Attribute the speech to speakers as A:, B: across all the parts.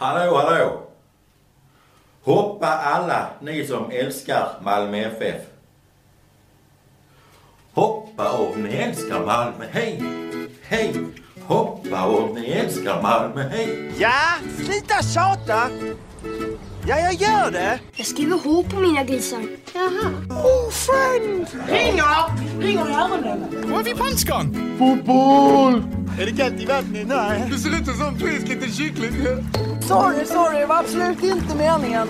A: Hallå, hallå! Hoppa alla ni som älskar Malmö FF. Hoppa om ni älskar Malmö, hej! Hej! Hoppa om ni älskar Malmö, hej!
B: Ja, sluta tjata! Ja, jag gör det!
C: Jag skriver H på mina grisar. Jaha.
B: Oh, friend!
D: Ringer! Ringer i öronen.
E: Var är vi franskan?
B: Fotboll! Är det kallt i vattnet? Nej.
E: Det ser ut som frisk liten kyckling.
D: Sorry, sorry. Det var absolut inte meningen.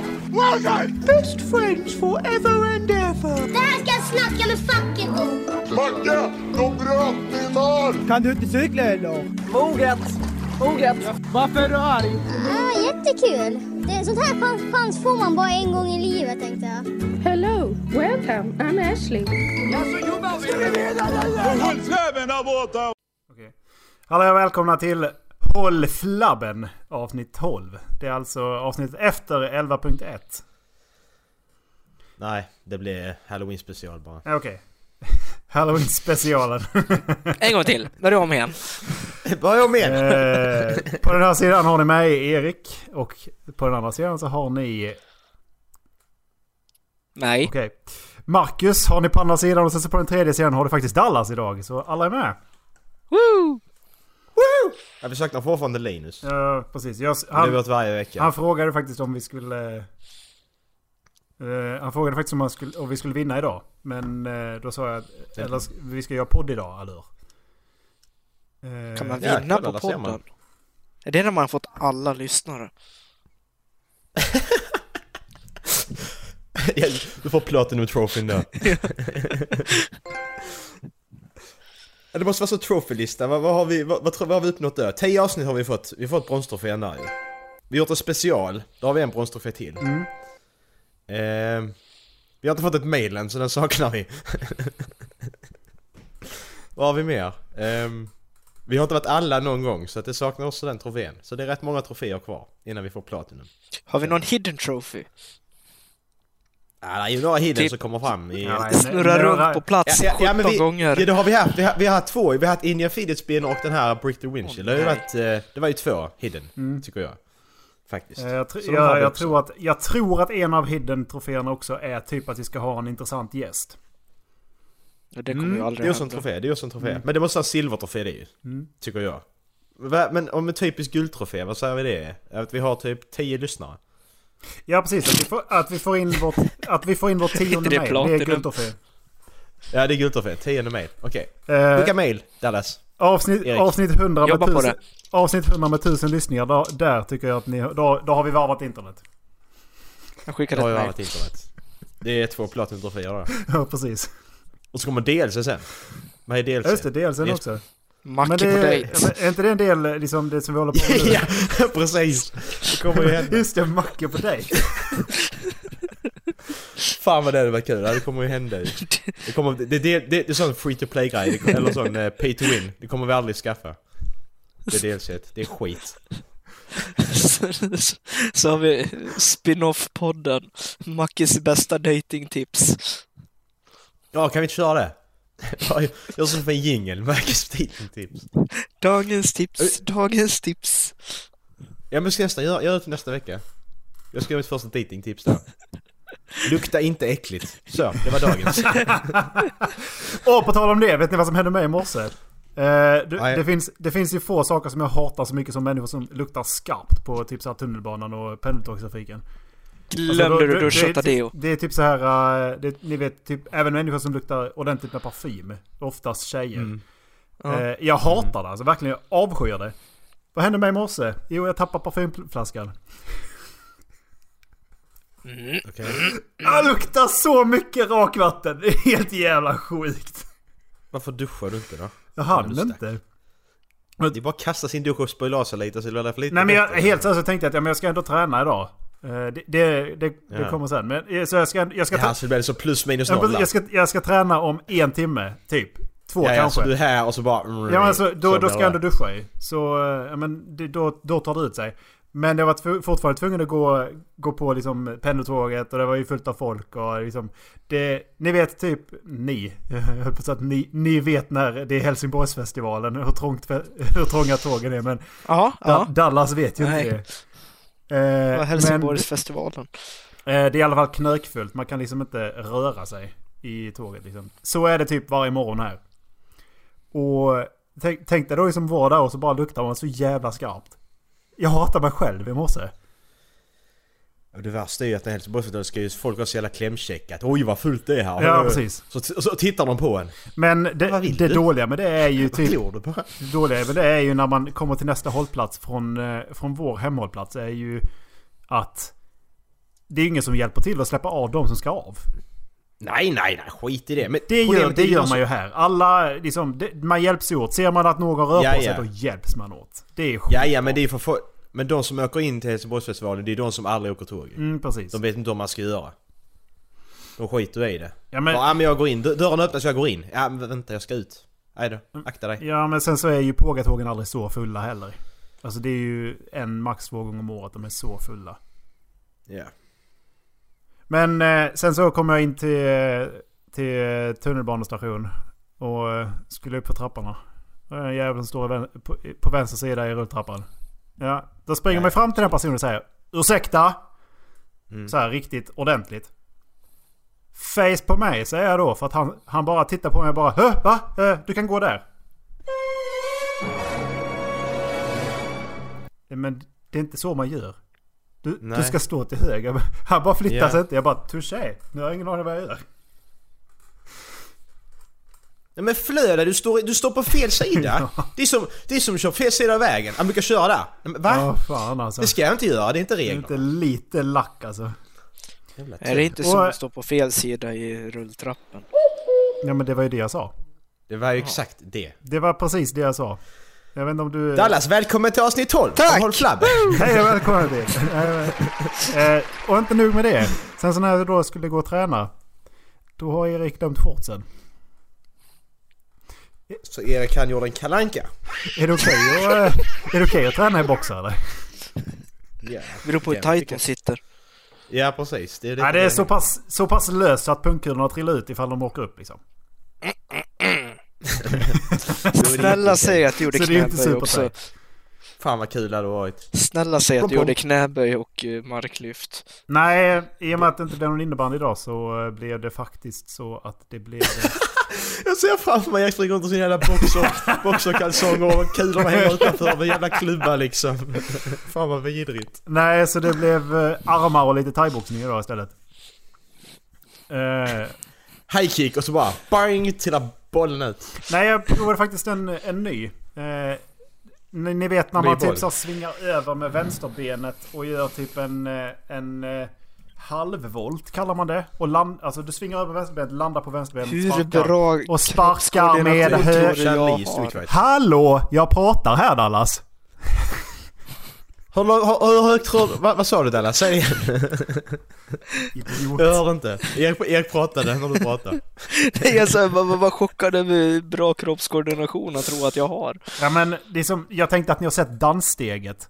B: Best friends forever and ever!
C: Det här ska jag snacka med facket om.
E: Macke, de bröt min arm!
B: Kan du inte cykla eller?
D: Moget. Moget.
B: Varför är du arg?
C: Ah, jättekul. Det, sånt här chans, chans får man bara en gång i livet tänkte jag.
F: Hello, welcome. I'm Ashley.
E: Håll släven där borta!
G: Hallå och välkomna till Håll Flabben avsnitt 12. Det är alltså avsnittet efter 11.1.
H: Nej, det blir Halloween special bara.
G: Okej. Halloween specialen.
I: En gång till, börja om igen.
H: Börja om igen!
G: eh, på den här sidan har ni mig, Erik. Och på den andra sidan så har ni...
I: Nej.
G: Okej. Marcus har ni på andra sidan och sen så på den tredje sidan har du faktiskt Dallas idag. Så alla är med.
I: Woo!
H: Ja, vi saknar fortfarande Linus.
G: Ja, precis. Jag,
H: Han, det varje vecka.
G: han frågade faktiskt om vi skulle... eh, han frågade faktiskt om, han skulle, om vi skulle vinna idag. Men eh, då sa jag att eller, vi ska göra podd idag, eller hur? Eh,
I: Kan man
H: Ja,
I: vinna
H: kolla,
I: på podden? Är det när man har fått alla lyssnare?
H: Ja, du får Platinum Trophy då. Det måste vara så trophy-lista. Vad, vad, har vi, vad, vad, vad har vi uppnått där? 10 avsnitt har vi fått. Vi har fått bronstrofén där ju. Vi har gjort en special. Då har vi en bronstrofé till.
G: Mm.
H: Eh, vi har inte fått ett mail än så den saknar vi. vad har vi mer? Ehm, vi har inte varit alla någon gång så att det saknar också den trofén. Så det är rätt många troféer kvar innan vi får Platinum.
I: Har vi någon hidden trophy?
H: Ja, det är ju några hidden
I: Typ-
H: som kommer fram i...
G: Ja, nej.
I: Snurra
G: några-
I: runt på plats
H: Ja, ja, ja,
I: 17
H: men vi,
I: gånger.
H: Ja, det har vi haft. Vi har, vi har haft två. Vi har haft India Feeded Spin och den här Brick the Windshield. det, har ju varit, eh, det var ju två hidden, tycker jag. Faktiskt.
G: Eh, Jag, tr- jag, jag, tror att, jag tror att en av hidden-troféerna också är typ att vi ska ha en intressant gäst.
I: Ja, det kommer ju
H: Mm,
I: aldrig
H: det är också en trofé, det är också en trofé. Men det måste vara en silvertrofé det ju. Tycker jag. Men om en typisk guldtrofé, vad säger vi det? Att vi har typ 10 lyssnare?
G: Ja precis, att vi får, att vi får in vårt, att vi får in vårt tionde
I: det
G: mail. Det är
I: Platinum?
G: guldtrofé.
H: Ja det är guldtrofé, 10 mail. Okej.
G: Eh,
H: Vilka mail, Dallas?
G: avsnitt,
H: Erik.
G: avsnitt 100 med tusen, avsnitt 100 med tusen lyssningar. Där, där tycker jag att ni, då, då har vi varvat internet.
I: Jag
H: Det
I: skickade
H: har
I: ett mail.
H: varit internet. Det är två platinum-troféer då.
G: Ja precis.
H: Och så kommer DLC sen. Vad är DLC?
G: Ja, Just det,
H: är-
G: också.
I: Macke
G: Men
I: på
G: det,
I: dejt.
G: är inte det en del liksom det som vi håller på med nu?
H: ja, precis. Det kommer ju hända.
G: Just det, Macke på dig.
H: Fan vad det hade varit kul, det kommer ju hända ju. Det, kommer, det, det, det, det är sån free to play grej, eller sån eh, pay to win. Det kommer vi aldrig skaffa. Det är DLC, det är skit.
I: så, så har vi spin-off-podden. Mackes bästa datingtips.
H: Ja, kan vi inte köra det? Jag som en jingel, Marcus tips.
I: Dagens tips, dagens tips.
H: Ja men ska jag nästan göra, göra det till nästa vecka. Jag ska göra mitt första datingtips då. Lukta inte äckligt. Så, det var dagens.
G: Och på tal om det, vet ni vad som hände mig i morse? Eh, det, det, finns, det finns ju få saker som jag hatar så mycket som människor som luktar skarpt på typ så här tunnelbanan och pendeltågstrafiken.
I: Glömde
G: Alltså,
I: du
G: då-
I: duscha
G: det,
I: Tadeo?
G: det är typ så här, eh, det, ni vet, typ, även människor som luktar ordentligt med parfym. Oftast tjejer.
H: Mm.
I: Ja.
G: Eh, jag hatar det, alltså verkligen. Jag avskyr det. Vad hände mig i morse? Jo, jag tappade parfymflaskan.
H: Okej.
G: Jag luktar så mycket rakvatten. Det är helt jävla sjukt.
H: Varför duschar du inte då?
G: Jag
H: Ja,
G: hann
H: du
G: inte.
H: Det är bara att kasta sin dusch och spoila sig lite så det blir lite
G: Nej men jag, helt seriöst så tänkte jag att ja, men jag ska ändå träna idag. Eh, Det, det, det, det
H: Ja.
G: kommer sen. Men, eh, så jag ska, jag ska,
H: Ja, så det blir så plus minus noll
G: jag, ska, jag ska träna om en timme, typ. Två
H: ja, ja,
G: kanske.
H: så du är här och så bara...
G: Ja men alltså, då,
H: så
G: då ska jag
H: det.
G: ändå duscha i. Så eh, ja, men det, då, då tar det ut sig. Men jag var fortfarande tvungen att gå, gå på liksom pendeltåget och det var ju fullt av folk och liksom... Det, ni vet typ, ni, jag höll på att ni, ni vet när det är Helsingborgsfestivalen hur, trångt, hur trånga tågen är men
I: Ja,
G: Da-
I: ja.
G: Dallas vet ju
I: Nej.
G: inte det. Eh, men,
I: Helsingborgsfestivalen.
G: eh, det är i alla fall knökfullt. Man kan liksom inte röra sig i tåget. Liksom. Så är det typ varje morgon här. Och tänk, tänk dig då liksom vara där och så bara luktar man så jävla skarpt. Jag hatar mig själv i morse.
H: Och det värsta är ju att när Helsingborgsfestivalen ska ju folk vara så jävla klämkäcka. Att oj vad fullt det är här.
G: Ja, precis.
H: Så, så tittar de på en.
G: Men det, det dåliga med det är ju typ... Det dåliga med det är ju när man kommer till nästa hållplats från, eh, från vår hemhållplats är ju att det är ingen som hjälper till att släppa av de som ska av.
H: Nej, nej, nej. Skit i det. Men
G: Det gör, det
H: ju
G: gör man ju här. Alla, liksom, det, man hjälps ju åt. Ser man att någon rör
H: Ja,
G: på sig
H: ja.
G: då hjälps man åt. Det är
H: Ja, ja, men det är för få... Men de som åker in till Helsingborgsfestivalen, det är de som aldrig åker tåg.
G: Mm, precis.
H: De vet inte vad man ska göra. De skiter i det.
G: Ja men,
H: Ja, men jag går in. Dö- Dörren öppnas jag går in. Ja, men vänta jag ska ut. Nej då, akta dig.
G: ja, men sen så är ju pågatågen aldrig så fulla heller. Alltså det är ju en max två gånger om året de är så fulla.
H: Ja.
G: Men eh, sen så kom jag in till, till tunnelbanestation. Och eh, skulle upp för trapporna. Och En jävel som står på, på vänster sida i rulltrappan. Ja, då springer
H: Nej.
G: man fram till den personen och säger Ursäkta?
H: Mm.
G: Så här riktigt ordentligt. Face på mig säger jag då för att han, han bara tittar på mig och bara Hö, va? Eh, Du kan gå där. Men det är inte så man gör. Du, du ska stå till höger. Han bara flyttar
H: Ja.
G: sig inte. Jag bara touché. Nu har jag ingen aning vad jag gör.
H: Nej men Flöda, du står, du står på fel sida. det, är som, det är som att köra fel sida av vägen. Han brukar köra där. Men va?
G: Ja, fan alltså.
H: Det ska jag inte göra, det är inte
G: Det är
H: reglerna.
G: inte lite lack alltså.
I: Är det inte som att stå på fel sida i rulltrappen?
G: Ja men det var ju det jag sa.
H: Det var ju exakt det.
G: Det var precis det jag sa. Jag vet inte om du...
H: Dallas, välkommen till avsnitt 12!
I: Tack!
H: Håll flabben!
G: Hej och välkommen till. Eh, och inte nog med det. Sen så när jag då skulle gå och träna. Då har Erik glömt shortsen.
H: Så Erik han gjorde en kalanka.
G: Är det okej att, eh, är det okej att träna i boxar eller?
H: Ja,
I: Beror på hur
H: Ja,
I: tajt
H: tycker
I: de sitter.
H: ja precis. Det är, lite
G: Nej det är så pass, så pass löst så att pungkulorna trillar ut ifall de åker upp liksom.
I: Snälla säg att du gjorde
G: det
I: knäböj också.
H: Fan vad kul det hade varit.
I: Snälla säg att du gjorde knäböj och eh, marklyft.
G: Nej, i och med att det inte blev någon innebandy idag så eh, blev det faktiskt så att det blev...
H: Jag ser framför mig springer runt i sin jävla boxer, boxerkalsonger och kulorna hänger utanför med jävla klubba liksom. Fan vad vidrigt.
G: Nej, så det blev eh, armar och lite thaiboxning idag istället. Eh,
H: High kick och så bara bang trillar bollen ut.
G: nej, jag provade faktiskt en, en ny. Eh, ni, ni vet när
H: Ny
G: man
H: boll.
G: typ så svingar över med vänsterbenet och gör typ en, en halvvolt kallar man det. Och land, alltså du svingar över vänsterbenet, landar på vänsterbenet,
I: Hur
G: sparkar.
I: bra
G: Och sparkar med höger... Hallå! Jag pratar här Dallas.
H: Hur, hur, hur högt tror du... Vad, vad sa du Dallas? Säg igen.
G: Idiot.
H: Jag hör inte. Erik, Erik pratade när du pratade.
I: Nej, jag så här, var, var, chockad över bra kroppskoordination jag tror att jag har.
G: Ja men det är som, jag tänkte att ni har sett danssteget.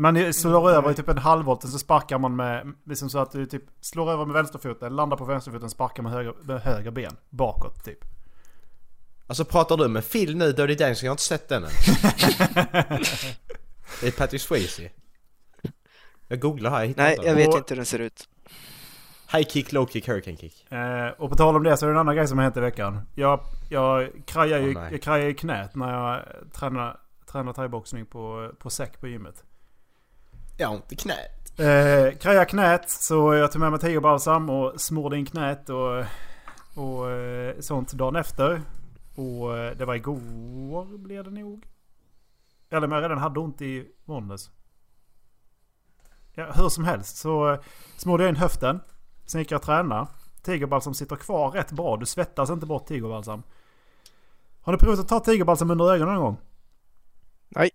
G: Man slår över i typ en halvvolt och så sparkar man med, liksom så att du typ slår över med vänsterfoten, landar på vänsterfoten, sparkar med höger, med höger ben. Bakåt typ.
H: Alltså pratar du med Phil nu Dirty Dancing? Jag har inte sett den än. det är Patrick Swayze. Jag googlar här, jag hittar
I: Nej,
H: inte
I: jag vet
G: Och-
I: inte hur den ser ut.
H: High kick, low kick, hurricane kick.
G: Eh, och på tal om det så är det en annan grej som har hänt i veckan. Jag, jag krajar ju
H: nej.
G: jag krajar i knät när jag tränar, tränar thaiboxning på, på säck på gymmet.
H: Jag har ont i knät.
G: Eh, kraja knät så jag tog med mig tigerbalsam och smorde in knät och, och eh, sånt dagen efter. Och eh, det var igår blev det nog. Eller om jag redan hade ont i måndags. Ja, hur som helst så eh, smorde jag in höften. Sen gick jag och tränade. Tigerbalsam sitter kvar rätt bra. Du svettas inte bort tigerbalsam. Har du provat att ta tigerbalsam under ögonen någon gång?
I: Nej.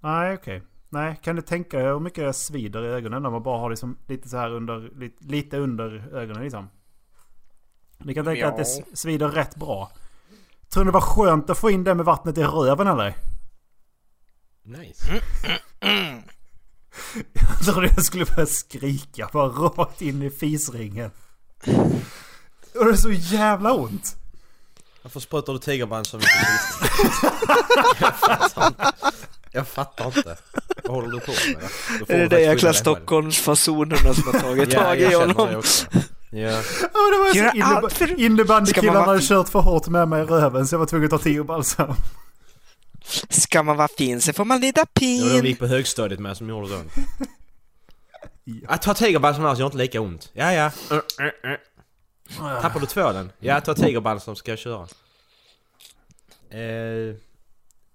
G: Nej, okej. Nej, kan du tänka dig hur mycket det svider i ögonen när man bara har liksom lite så här under, lite, lite under ögonen liksom? Ni kan tänka
I: Ja.
G: att det svider rätt bra. Tror ni det var skönt att få in det med vattnet i röven eller?
H: Nice.
G: Jag trodde jag skulle börja skrika bara rakt in i fisringen. Och det är så jävla ont.
H: Varför sprutar du tigerband så mycket? Jag fattar inte. Vad håller du på med? Då får
I: Är det de jäkla. Stockholmsfasonerna som har tagit
H: Ja,
I: tag i honom?
H: det också. Ja.
G: Ja, det var så
I: man
G: innebandykillarna hade kört för hårt med mig i röven så jag var tvungen att ta tiobalsam.
I: Ska man vara fin så får man lida
H: Det var de
I: pin.
H: gick på högstadiet med som gjorde så. Att ta tigerbalsam gör inte lika ont. Ja, ja. Uh, uh, uh. Tappar du tvålen? Ja, ta tigerbalsam ska jag köra. Eh,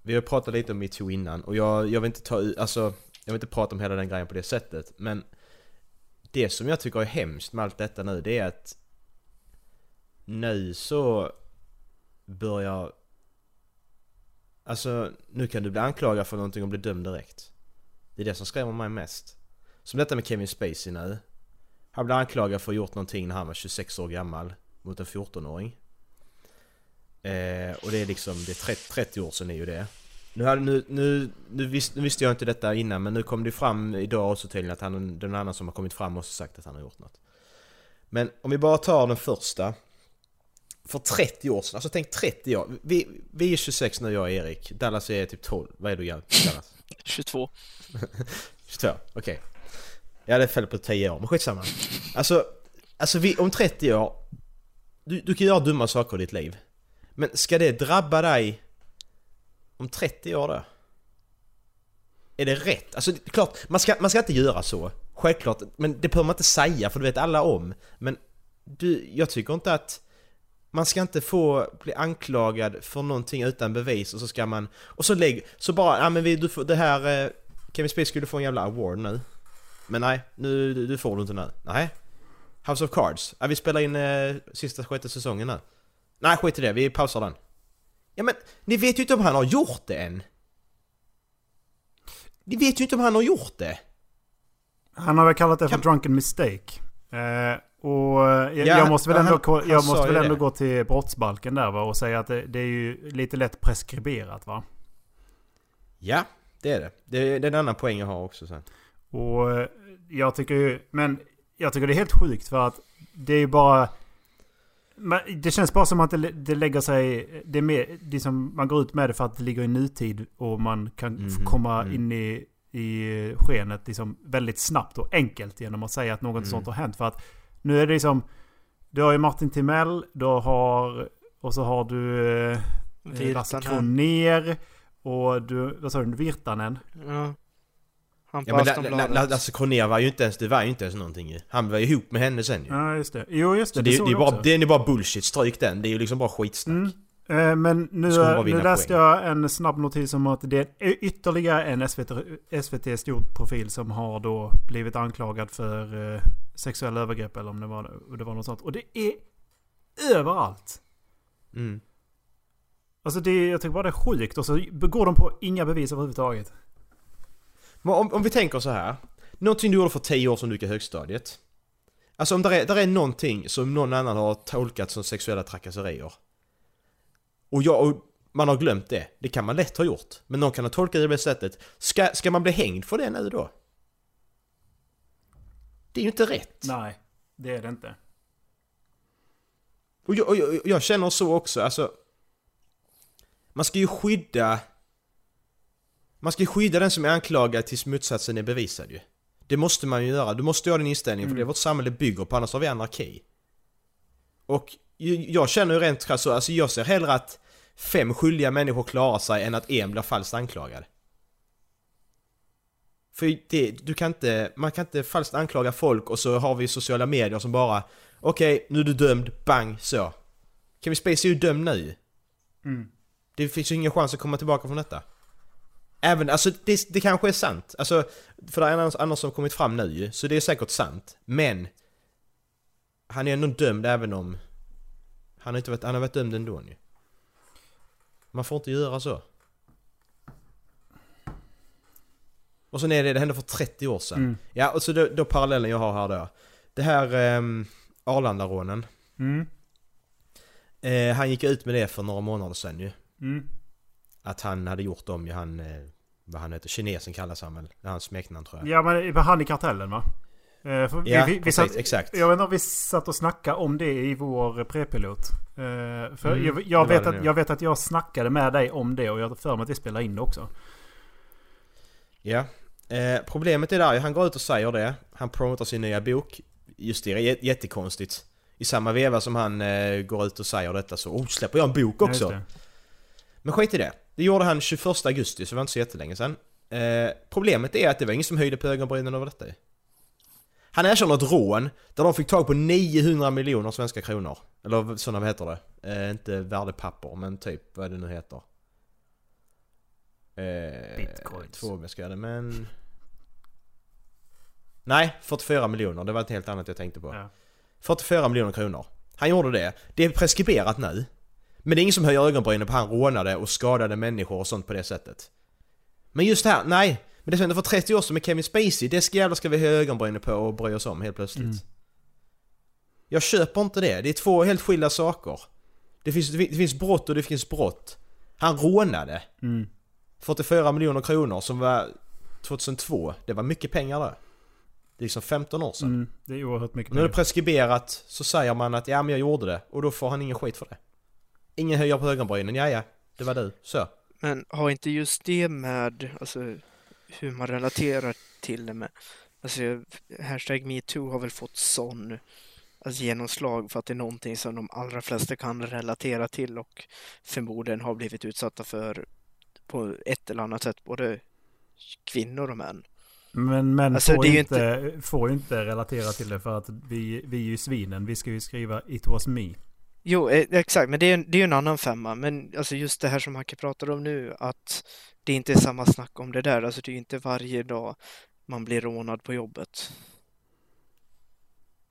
H: vi har pratat lite om metoo innan och jag, jag vill inte ta ut, alltså jag vill inte prata om hela den grejen på det sättet men det som jag tycker är hemskt med allt detta nu det är att nu så börjar Alltså nu kan du bli anklagad för någonting och bli dömd direkt. Det är det som skrämmer mig mest. Som detta med Kevin Spacey nu. Han blev anklagad för att ha gjort någonting när han var 26 år gammal mot en 14-åring. Eh, och det är liksom, det är 30, 30 år sedan är ju det. Nu, hade, nu, nu, nu, visst, nu visste jag inte detta innan men nu kom det fram idag också tydligen att han, någon annan som har kommit fram och sagt att han har gjort något. Men om vi bara tar den första. För 30 år sedan, alltså tänk 30 år. Vi, vi är 26 nu jag och Erik. Dallas är typ 12. Vad är du Dallas?
I: 22.
H: 22, okej. Ja det föll på 10 år, men skitsamma. Alltså, alltså vi, om 30 år, du, du kan göra dumma saker i ditt liv. Men ska det drabba dig om 30 år då? Är det rätt? Alltså det är klart, man ska, man ska inte göra så. Självklart, men det behöver man inte säga för det vet alla om. Men du, jag tycker inte att man ska inte få bli anklagad för någonting utan bevis och så ska man... Och så lägg... Så bara, ja men vi, du får det här... Eh, Kevin Spacey skulle få en jävla award nu. Men nej, nu, du, du får du inte nu. Nej. House of Cards. Ja, vi spelar in eh, sista sjätte säsongen nu. Nej, skit i det. Vi pausar den. Ja men, ni vet ju inte om han har gjort det än. Ni vet ju inte om han har gjort det.
G: Han har väl kallat det för drunken mistake. Eh, och jag,
H: Ja,
G: jag måste väl
H: han-
G: ändå,
H: han
G: jag
H: sa
G: måste väl ändå
H: det.
G: gå till brottsbalken där va? Och säga att det, det är ju lite lätt preskriberat va?
H: Ja, det är det. Det, det är en annan poäng jag har också sen.
G: Och eh, jag tycker ju, men jag tycker det är helt sjukt för att det är ju bara... Men det känns bara som att det, det lägger sig... Det är mer, det är som, man går ut med det för att det ligger i nutid och man kan
H: Mhm,
G: komma
H: mm.
G: in i, i skenet liksom väldigt snabbt och enkelt genom att säga att något
H: Mm.
G: sånt har hänt. För att nu är det liksom... Du har ju Martin Timell, du har... Och så har du... Eh, Lasse. Kronér. Och du... Vad sa du? Virtanen?
I: Ja. Han på
H: Ja men La- La-
I: Aftonbladet.
H: La- Lasse Kronér var ju inte ens, det var ju inte ens någonting ju. Han var ju ihop med henne sen ju.
G: Ja, just det. Jo, just det.
H: Så det, det,
G: såg
H: är bara, det är bara bullshit, stryk den. Det är ju liksom bara skitsnack.
G: Mm. Eh, Men nu,
H: bara
G: nu läste
H: poäng?
G: jag en snabb notis om att det är ytterligare en SVT, SVT stort-profil som har då blivit anklagad för eh, sexuella övergrepp eller om det var, det var något sånt. Och det är överallt.
H: Mm.
G: Alltså det, jag tycker bara det är sjukt. Och så går de på inga bevis överhuvudtaget.
H: Om, om vi tänker så här. Någonting du gjorde för 10 år sedan du gick i högstadiet. Alltså om där är, där är någonting som någon annan har tolkat som sexuella trakasserier. Och, jag, och man har glömt det. Det kan man lätt ha gjort. Men någon kan ha tolkat det på det sättet. Ska, ska man bli hängd för det nu då? Det är ju inte rätt.
G: Nej, det är det inte.
H: Och jag, och jag, jag känner så också, alltså... Man ska ju skydda... Man ska skydda den som är anklagad tills motsatsen är bevisad ju. Det måste man ju göra. Du måste ha den inställningen för det är vårt samhälle bygger på, annars har vi anarki. Och jag känner ju rent krasst så, alltså jag ser hellre att fem skyldiga människor klarar sig än att en blir falskt anklagad. För det, du kan inte, man kan inte falskt anklaga folk och så har vi sociala medier som bara Okej, nu är du dömd, bang, så. Kevin Spacey är ju dömd nu.
G: Mm.
H: Det finns ju ingen chans att komma tillbaka från detta. Även, alltså det, det kanske är sant. Alltså, för det är annars, annars som kommit fram nu ju, så det är säkert sant. Men... Han är ändå dömd även om... Han har inte varit, han har varit dömd ändå ju. Man får inte göra så. Och sen är det, det hände för 30 år sedan.
G: Mm.
H: Ja, och så då, då parallellen jag har här då. Det här um, Arlandarånen.
G: Mm.
H: Eh, han gick ut med det för några månader sedan ju.
G: Mm.
H: Att han hade gjort dem ju, han... Eh, vad han heter, kinesen kallas han väl? Det är hans smeknamn tror jag.
G: Ja men han i kartellen va? Eh, för
H: Ja,
G: vi, vi, vi
H: precis,
G: satt,
H: exakt.
G: Jag vet inte om vi satt och snackade om det i vår prepilot. Eh, för
H: Mm,
G: jag, jag, vet att,
H: nu.
G: jag vet att jag snackade med dig om det och jag har för mig att vi spelade in det också.
H: Ja. Eh, problemet är där, han går ut och säger det. Han promotar sin nya bok. Just det, jä- jättekonstigt. I samma veva som han eh, går ut och säger detta så oh, släpper jag en bok också. Men skit i det. Det gjorde han 21 augusti, så det var inte så jättelänge sedan. Eh, problemet är att det var ingen som höjde på ögonbrynen över detta. Han erkänner ett rån där de fick tag på 900 miljoner svenska kronor. Eller sådana, vad heter det? Eh, inte värdepapper, men typ vad det nu heter. Eh,
G: Bitcoins.
H: Två det, men... Nej, 44 miljoner. Det var ett helt annat jag tänkte på.
G: Ja.
H: 44 miljoner kronor. Han gjorde det. Det är preskriberat nu. Men det är ingen som höjer ögonbrynen på han rånade och skadade människor och sånt på det sättet. Men just det här, nej. Men det som hände för 30 år sedan med Kevin Spacey, det ska jävla ska vi höja ögonbrynen på och bry oss om helt plötsligt.
G: Mm.
H: Jag köper inte det. Det är två helt skilda saker. Det finns, det finns brott och det finns brott. Han rånade.
G: Mm.
H: 44 miljoner kronor som var 2002. Det var mycket pengar där. Det är liksom 15 år sedan.
G: Mm, det är oerhört mycket
H: när det är
G: pengar.
H: preskriberat så säger man att ja men jag gjorde det och då får han ingen skit för det. Ingen höjer på ögonbrynen, ja ja, det var du, så.
I: Men har inte just det med alltså, hur man relaterar till det med, alltså hashtag metoo har väl fått sån alltså, genomslag för att det är någonting som de allra flesta kan relatera till och förmodligen har blivit utsatta för på ett eller annat sätt, både kvinnor och män.
G: Men män
I: Alltså,
G: får, ju
I: ju
G: inte, får ju inte relatera till det för att vi, vi är ju svinen. Vi ska ju skriva It was me.
I: Jo, eh, exakt, men det är, det är ju en annan femma. Men alltså just det här som Hacke pratar om nu, att det inte är samma snack om det där. Alltså det är ju inte varje dag man blir rånad på jobbet.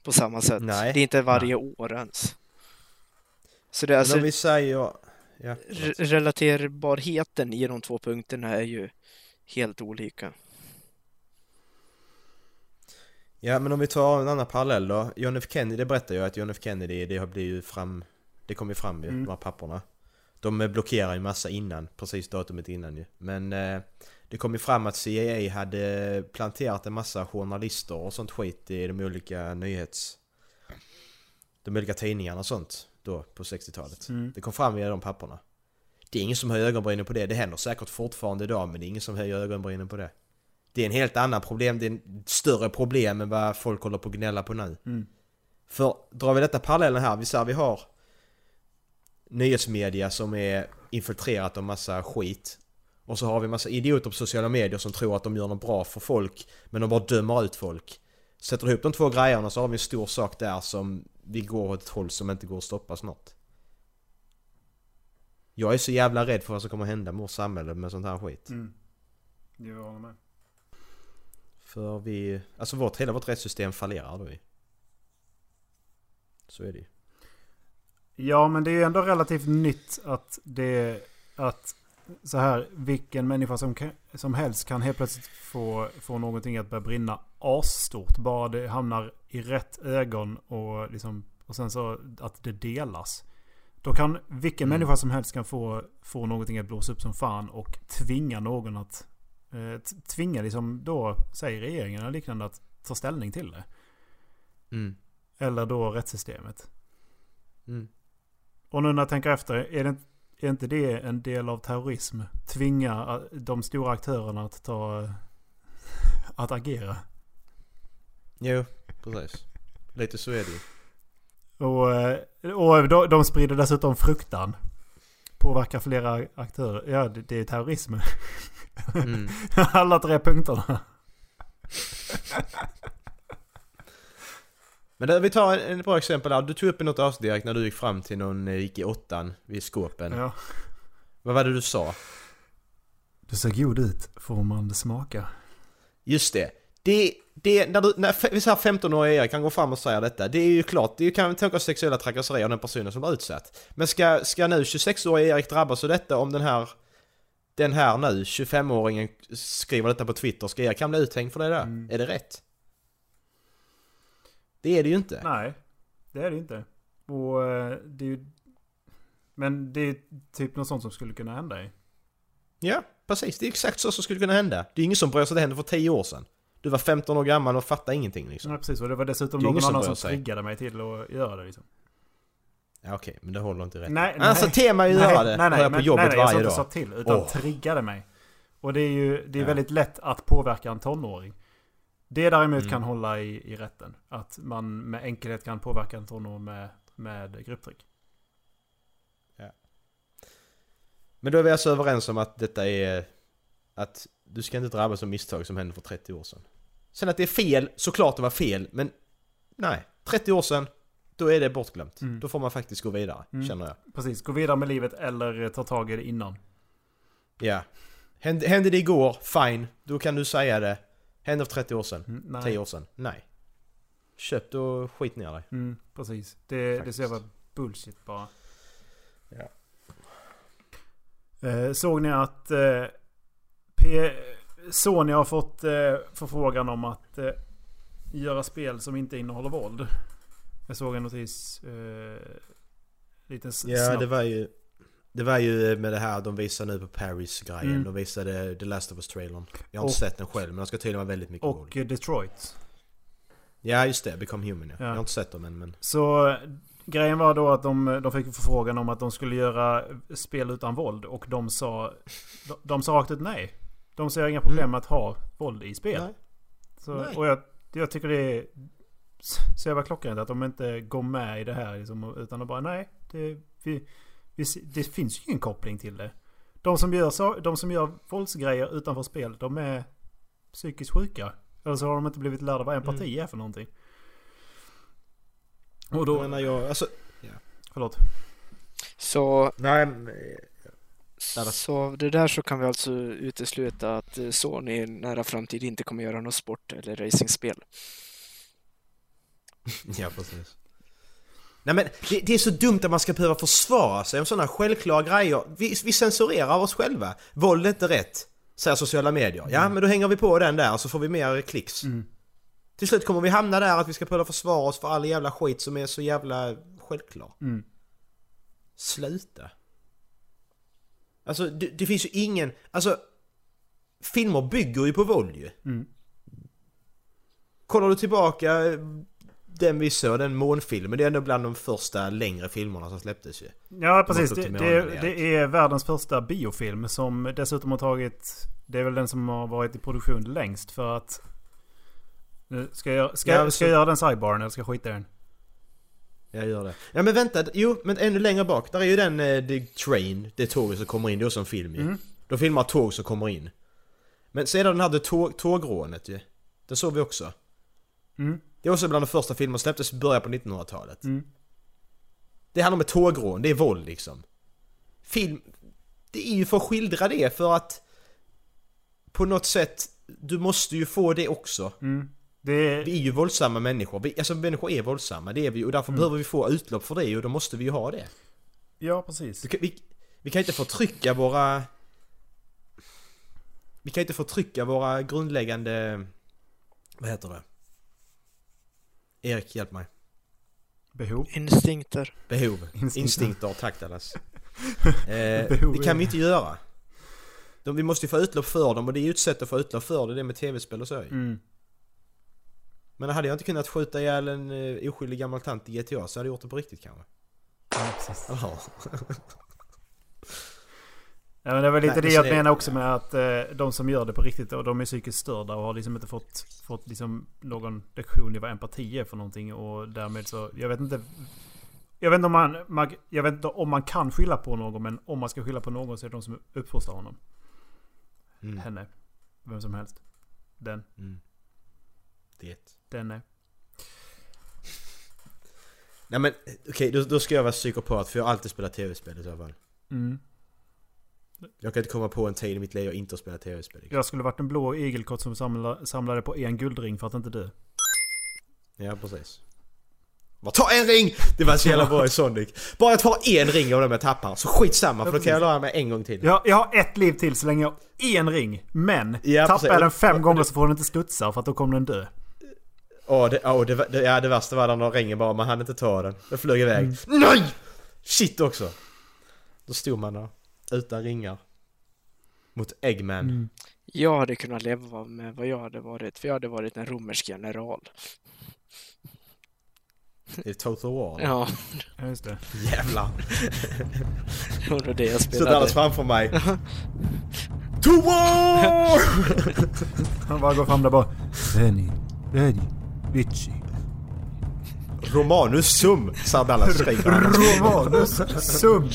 I: På samma sätt.
H: Nej.
I: Det är inte varje år ens. Så det är alltså,
H: Men om vi säger... Ja,
I: re- relaterbarheten i de två punkterna är ju helt olika.
H: Ja men om vi tar en annan parallell då. John F Kennedy, det berättar ju att John F Kennedy, det har blivit fram... Det kom ju fram ju,
G: Mm.
H: de här papperna. De blockerar ju massa innan, precis datumet innan ju. Men eh, det kom ju fram att CIA hade planterat en massa journalister och sånt skit i de olika nyhets... De olika tidningarna och sånt då på 60-talet.
G: Mm.
H: Det kom fram via de papperna. Det är ingen som höjer ögonbrynen på det. Det händer säkert fortfarande idag men det är ingen som höjer ögonbrynen på det. Det är en helt annan problem. Det är en större problem än vad folk håller på att gnälla på nu.
G: Mm.
H: För drar vi detta parallellen här, vi säger vi har nyhetsmedia som är infiltrerat av massa skit. Och så har vi massa idioter på sociala medier som tror att de gör något bra för folk men de bara dömer ut folk. Sätter ihop de två grejerna så har vi en stor sak där som vi går åt ett håll som inte går att stoppa snart. Jag är så jävla rädd för vad som kommer hända med vårt samhälle med sånt här skit.
G: Mm. Jag håller med.
H: För vi... Alltså vårt, hela vårt rättssystem fallerar då ju. Så är det ju.
G: Ja, men det är ju ändå relativt nytt att det... Att så här, vilken människa som, som helst kan helt plötsligt få, få någonting att börja brinna asstort. Bara det hamnar i rätt ögon och, liksom, och sen så att det delas. Då kan vilken
H: Mm.
G: människa som helst kan få, få någonting att blåsa upp som fan och tvinga någon att... Eh, tvinga liksom då, säger regeringen eller liknande, att ta ställning till det.
H: Mm.
G: Eller då rättssystemet.
H: Mm.
G: Och nu när jag tänker efter, är, det, är inte det en del av terrorism? Tvinga eh, de stora aktörerna att ta... Att agera.
H: Jo, precis. Lite så är det ju.
G: Och, eh, och de, de sprider dessutom fruktan. Påverkar flera aktörer. Ja, det, det är terrorism.
H: Mm.
G: Alla tre punkterna.
H: Men där, vi tar en bra exempel där. Du tog upp i något avsnitt Erik, när du gick fram till någon, eh, gick i åttan vid skåpen.
G: Ja.
H: Vad var det du sa?
G: Du ser god ut, får man smaka.
H: Just det. Det, det när, du, när vi säger 15-åriga Erik kan gå fram och säga detta. Det är ju klart, det kan tänka sexuella trakasserier av den personen som blir utsatt. Men ska, ska nu 26-åriga Erik drabbas av detta om den här den här nu, 25-åringen skriver detta på Twitter, ska Erik han bli uthängd för det där?
G: Mm.
H: Är det rätt? Det är det ju inte.
G: Nej, det är det inte. Och eh, det är ju... Men det är typ något sånt som skulle kunna hända i.
H: Ja, precis. Det är exakt så som skulle kunna hända. Det är ingen som bryr sig det hände för 10 år sedan. Du var 15 år gammal och fattade ingenting liksom.
G: Ja, precis. Och det var dessutom
H: Det
G: någon
H: som
G: annan som
H: sig.
G: triggade mig till att göra det liksom.
H: Ja, okej, men det håller inte rätt.
G: Nej,
H: Alltså
G: nej.
H: tema att göra det.
G: Nej, nej,
H: jag
G: men,
H: på jobbet
G: nej, nej, jag sa
H: varje
G: inte
H: dag.
G: sa till. Utan
H: Åh.
G: triggade mig. Och det är ju det är
H: Ja.
G: väldigt lätt att påverka en tonåring. Det däremot
H: Mm.
G: kan hålla i, i rätten. Att man med enkelhet kan påverka en tonåring med, med grupptryck.
H: Men då är vi alltså överens om att detta är... Att du ska inte drabbas av misstag som hände för 30 år sedan. Sen att det är fel, såklart det var fel, men... Nej, 30 år sedan, då är det bortglömt.
G: Mm.
H: Då får man faktiskt gå vidare,
G: Mm.
H: känner jag.
G: Precis, gå vidare med livet eller ta tag i det innan.
H: Ja. Hände, hände det igår, fine. Då kan du säga det. Hände för 30 år sedan,
G: Mm, nej.
H: 10 år sedan, nej. Köp och skit ner dig.
G: Mm, precis. Det, det ser vara bullshit bara.
H: Ja.
G: Eh, såg ni att eh, P- Sony har fått eh, förfrågan om att eh, göra spel som inte innehåller våld? Jag såg en notis. Eh, lite s-
H: Ja,
G: snabbt.
H: det var ju... Det var ju med det här de visar nu på Paris-grejen.
G: Mm.
H: De visade The Last of Us-trailern. Jag har
G: Och-
H: inte sett den själv, men den ska tydligen vara väldigt mycket.
G: Och eh, Detroit.
H: Ja, just det. Become Human ja.
G: Ja.
H: Jag har inte sett dem än, men...
G: Så eh, grejen var då att de, de fick förfrågan om att de skulle göra spel utan våld. Och de sa, de, de sa rakt ut nej. De ser inga problem med att ha våld i spel.
H: Nej.
G: Så,
H: Nej.
G: och jag, jag tycker det är så jävla klockrent att de inte går med i det här. Liksom, utan de bara nej. Det, vi, vi, det finns ju ingen koppling till det. De som gör, så, de som gör våldsgrejer utanför spel, de är psykiskt sjuka. Eller så har de inte blivit lärda vad empati är för någonting. Och då...
H: Jag menar, jag... Alltså...
G: Förlåt.
I: Så,
H: Nej, men...
I: så det där så kan vi alltså utesluta att eh, Sony i nära framtid inte kommer göra något sport eller racingspel.
H: Ja, precis. Nej men det, det är så dumt att man ska behöva försvara sig om sådana självklara grejer. Vi, vi censurerar oss själva. Våld är inte rätt, säger sociala medier. Ja, men då hänger vi på den där så får vi mer klicks.
G: Mm.
H: Till slut kommer vi hamna där att vi ska behöva försvara oss för all jävla skit som är så jävla självklar.
G: Mm.
H: Sluta. Alltså det, det finns ju ingen... Alltså... Filmer bygger ju på våld ju.
G: Mm.
H: Kollar du tillbaka eh, den vi såg, den månfilmen, det är ändå bland de första längre filmerna som släpptes ju.
G: Ja precis. Det, det, det är världens första biofilm som dessutom har tagit... Det är väl den som har varit i produktion längst för att... Ska jag, ska,
H: Ja,
G: jag- ska jag göra den sidebaren eller ska jag skita i den?
H: Jag gör det. Ja men vänta, jo men ännu längre bak, där är ju den eh, The Train, det tåget som kommer in, det är också en film ju.
G: Mm.
H: De filmar tåg som kommer in. Men sedan den hade tåg, tågrånet ju. Den såg vi också.
G: Mm.
H: Det är också bland de första filmerna som släpptes i början på 1900-talet.
G: Mm.
H: Det handlar om ett tågrån, det är våld liksom. Film, det är ju för att skildra det för att på något sätt, du måste ju få det också.
G: Mm. Det,
H: Vi är ju våldsamma människor, vi, alltså människor är våldsamma, det är vi och därför
G: Mm.
H: behöver vi få utlopp för det och då måste vi ju ha det.
G: ja precis.
H: Du vi, vi kan inte förtrycka våra... Vi kan inte förtrycka våra grundläggande... Vad heter det? Erik, hjälp mig.
G: Behov.
I: Instinkter.
H: Behov.
G: Instinkter.
H: Instinkter, tack Dallas. Eh,
G: Behov
H: det kan vi inte göra. De, vi måste ju få utlopp för dem och det är ju ett sätt att få utlopp för det, det med tv-spel och så.
G: Mm.
H: Men hade jag inte kunnat skjuta ihjäl en uh, oskyldig gammal tant i GTA så hade jag gjort det på riktigt kanske.
G: Ja, precis. Ja, men det var lite
H: Nej,
G: det
H: men
G: jag menar också med att eh, de som gör det på riktigt och de är psykiskt störda och har liksom inte fått, fått liksom någon lektion i vad empati är för någonting och därmed så, jag vet inte. Jag vet inte om man, man, jag vet inte om man kan skylla på någon men om man ska skylla på någon så är det de som uppfostrar honom.
H: Mm.
G: Henne. Vem som helst. Den.
H: Mm. Det.
G: Den är.
H: Nej men okej, då, då ska jag vara psykopat för jag har alltid spelat tv-spel i så fall.
G: Mm.
H: Jag kan inte komma på en tid i mitt liv jag inte har spelat tv-spel.
G: Jag skulle varit en blå igelkott som samla, samlade på en guldring för att inte dö.
H: Ja, precis. Bara ta en ring! Det var så jävla bra i Sonic. Bara jag tar en ring av dem jag tappar, så skitsamma för då kan jag lära mig en gång till.
G: Jag, jag har ett liv till så länge jag har en ring. Men
H: Ja,
G: tappar jag den fem gånger så får den inte studsa för att då kommer den dö.
H: Åh, det, åh, det, det, ja, det värsta var när ringen bara, man hann inte ta den. Den flög iväg. NEJ! Shit också! Då stod man där, utan ringar. Mot Eggman.
I: Jag hade kunnat leva med vad jag hade varit, för jag hade varit en romersk general.
H: Det är Total War.
I: Ja,
G: Ja, just det.
H: Jävlar.
I: det var nog det jag spelade.
H: Dallas framför mig. To war!
G: Han bara går fram där bara. Veni, veni, vici.
H: Romanus sum, sa Dallas.
G: Romanus sum.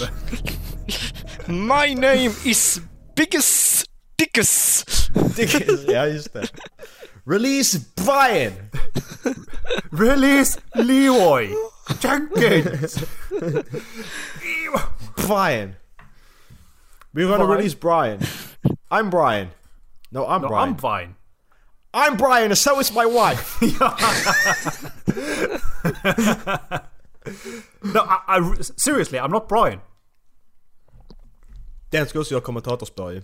I: My name is Biggus Dickus!
H: ja, just det. Release Brian!
G: Release Leroy Jenkins.
H: Brian! We're gonna
G: Brian?
H: release Brian. I'm Brian. No, I'm
G: No,
H: Brian.
G: I'm fine.
H: I'm Brian and so is my wife!
G: No, I, I, seriously, I'm not Brian.
H: Den ska också göra kommentatorspår ju.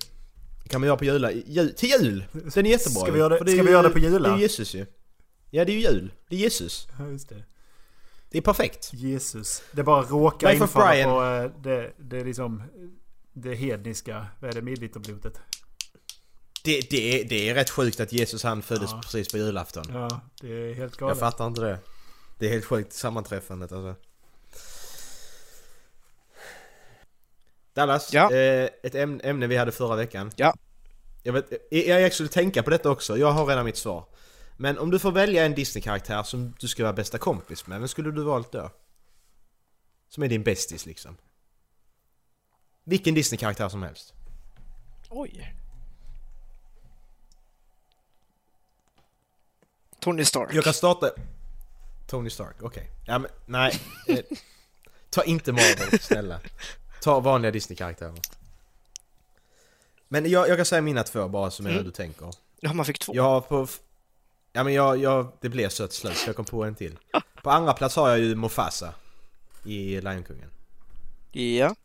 H: kan man göra på jula, jul, till jul! Den är jättebra
G: Ska vi göra det-
H: är
G: ska vi göra det på jula?
H: Det är Jesus ju. Ja, det är ju jul. Det är Jesus.
G: Ja, just det.
H: Det är perfekt.
G: Jesus. Det bara råkar
H: Life
G: infalla på eh, det, det är liksom det hedniska, vad är det, midvinterblodet.
H: Det, det, är, det är rätt sjukt att Jesus han föddes
G: Ja.
H: precis på julafton.
G: Ja, det är helt
H: Jag
G: galet.
H: fattar inte det. Det är helt sjukt sammanträffandet alltså. Dallas,
I: Ja.
H: eh, ett ämne, ämne vi hade förra veckan.
I: Ja.
H: Jag, vet, jag, jag skulle tänka på detta också, jag har redan mitt svar. Men om du får välja en Disney-karaktär som du ska vara bästa kompis med, vem skulle du valt då? Som är din bästis liksom. Vilken Disney-karaktär som helst.
I: Oj. Tony Stark.
H: Jag kan starta... Tony Stark, okej. Ja men nej. Eh, ta inte Marvel, snälla. Ta vanliga Disney-karaktärer. Men jag, jag kan säga mina två bara som är
I: Mm.
H: du tänker.
I: Ja, man fick två.
H: Jag har på... Ja men jag, jag, det blev så ett slut så jag kom på en till. På andra plats har jag ju Mufasa. I Lejonkungen.
I: Ja.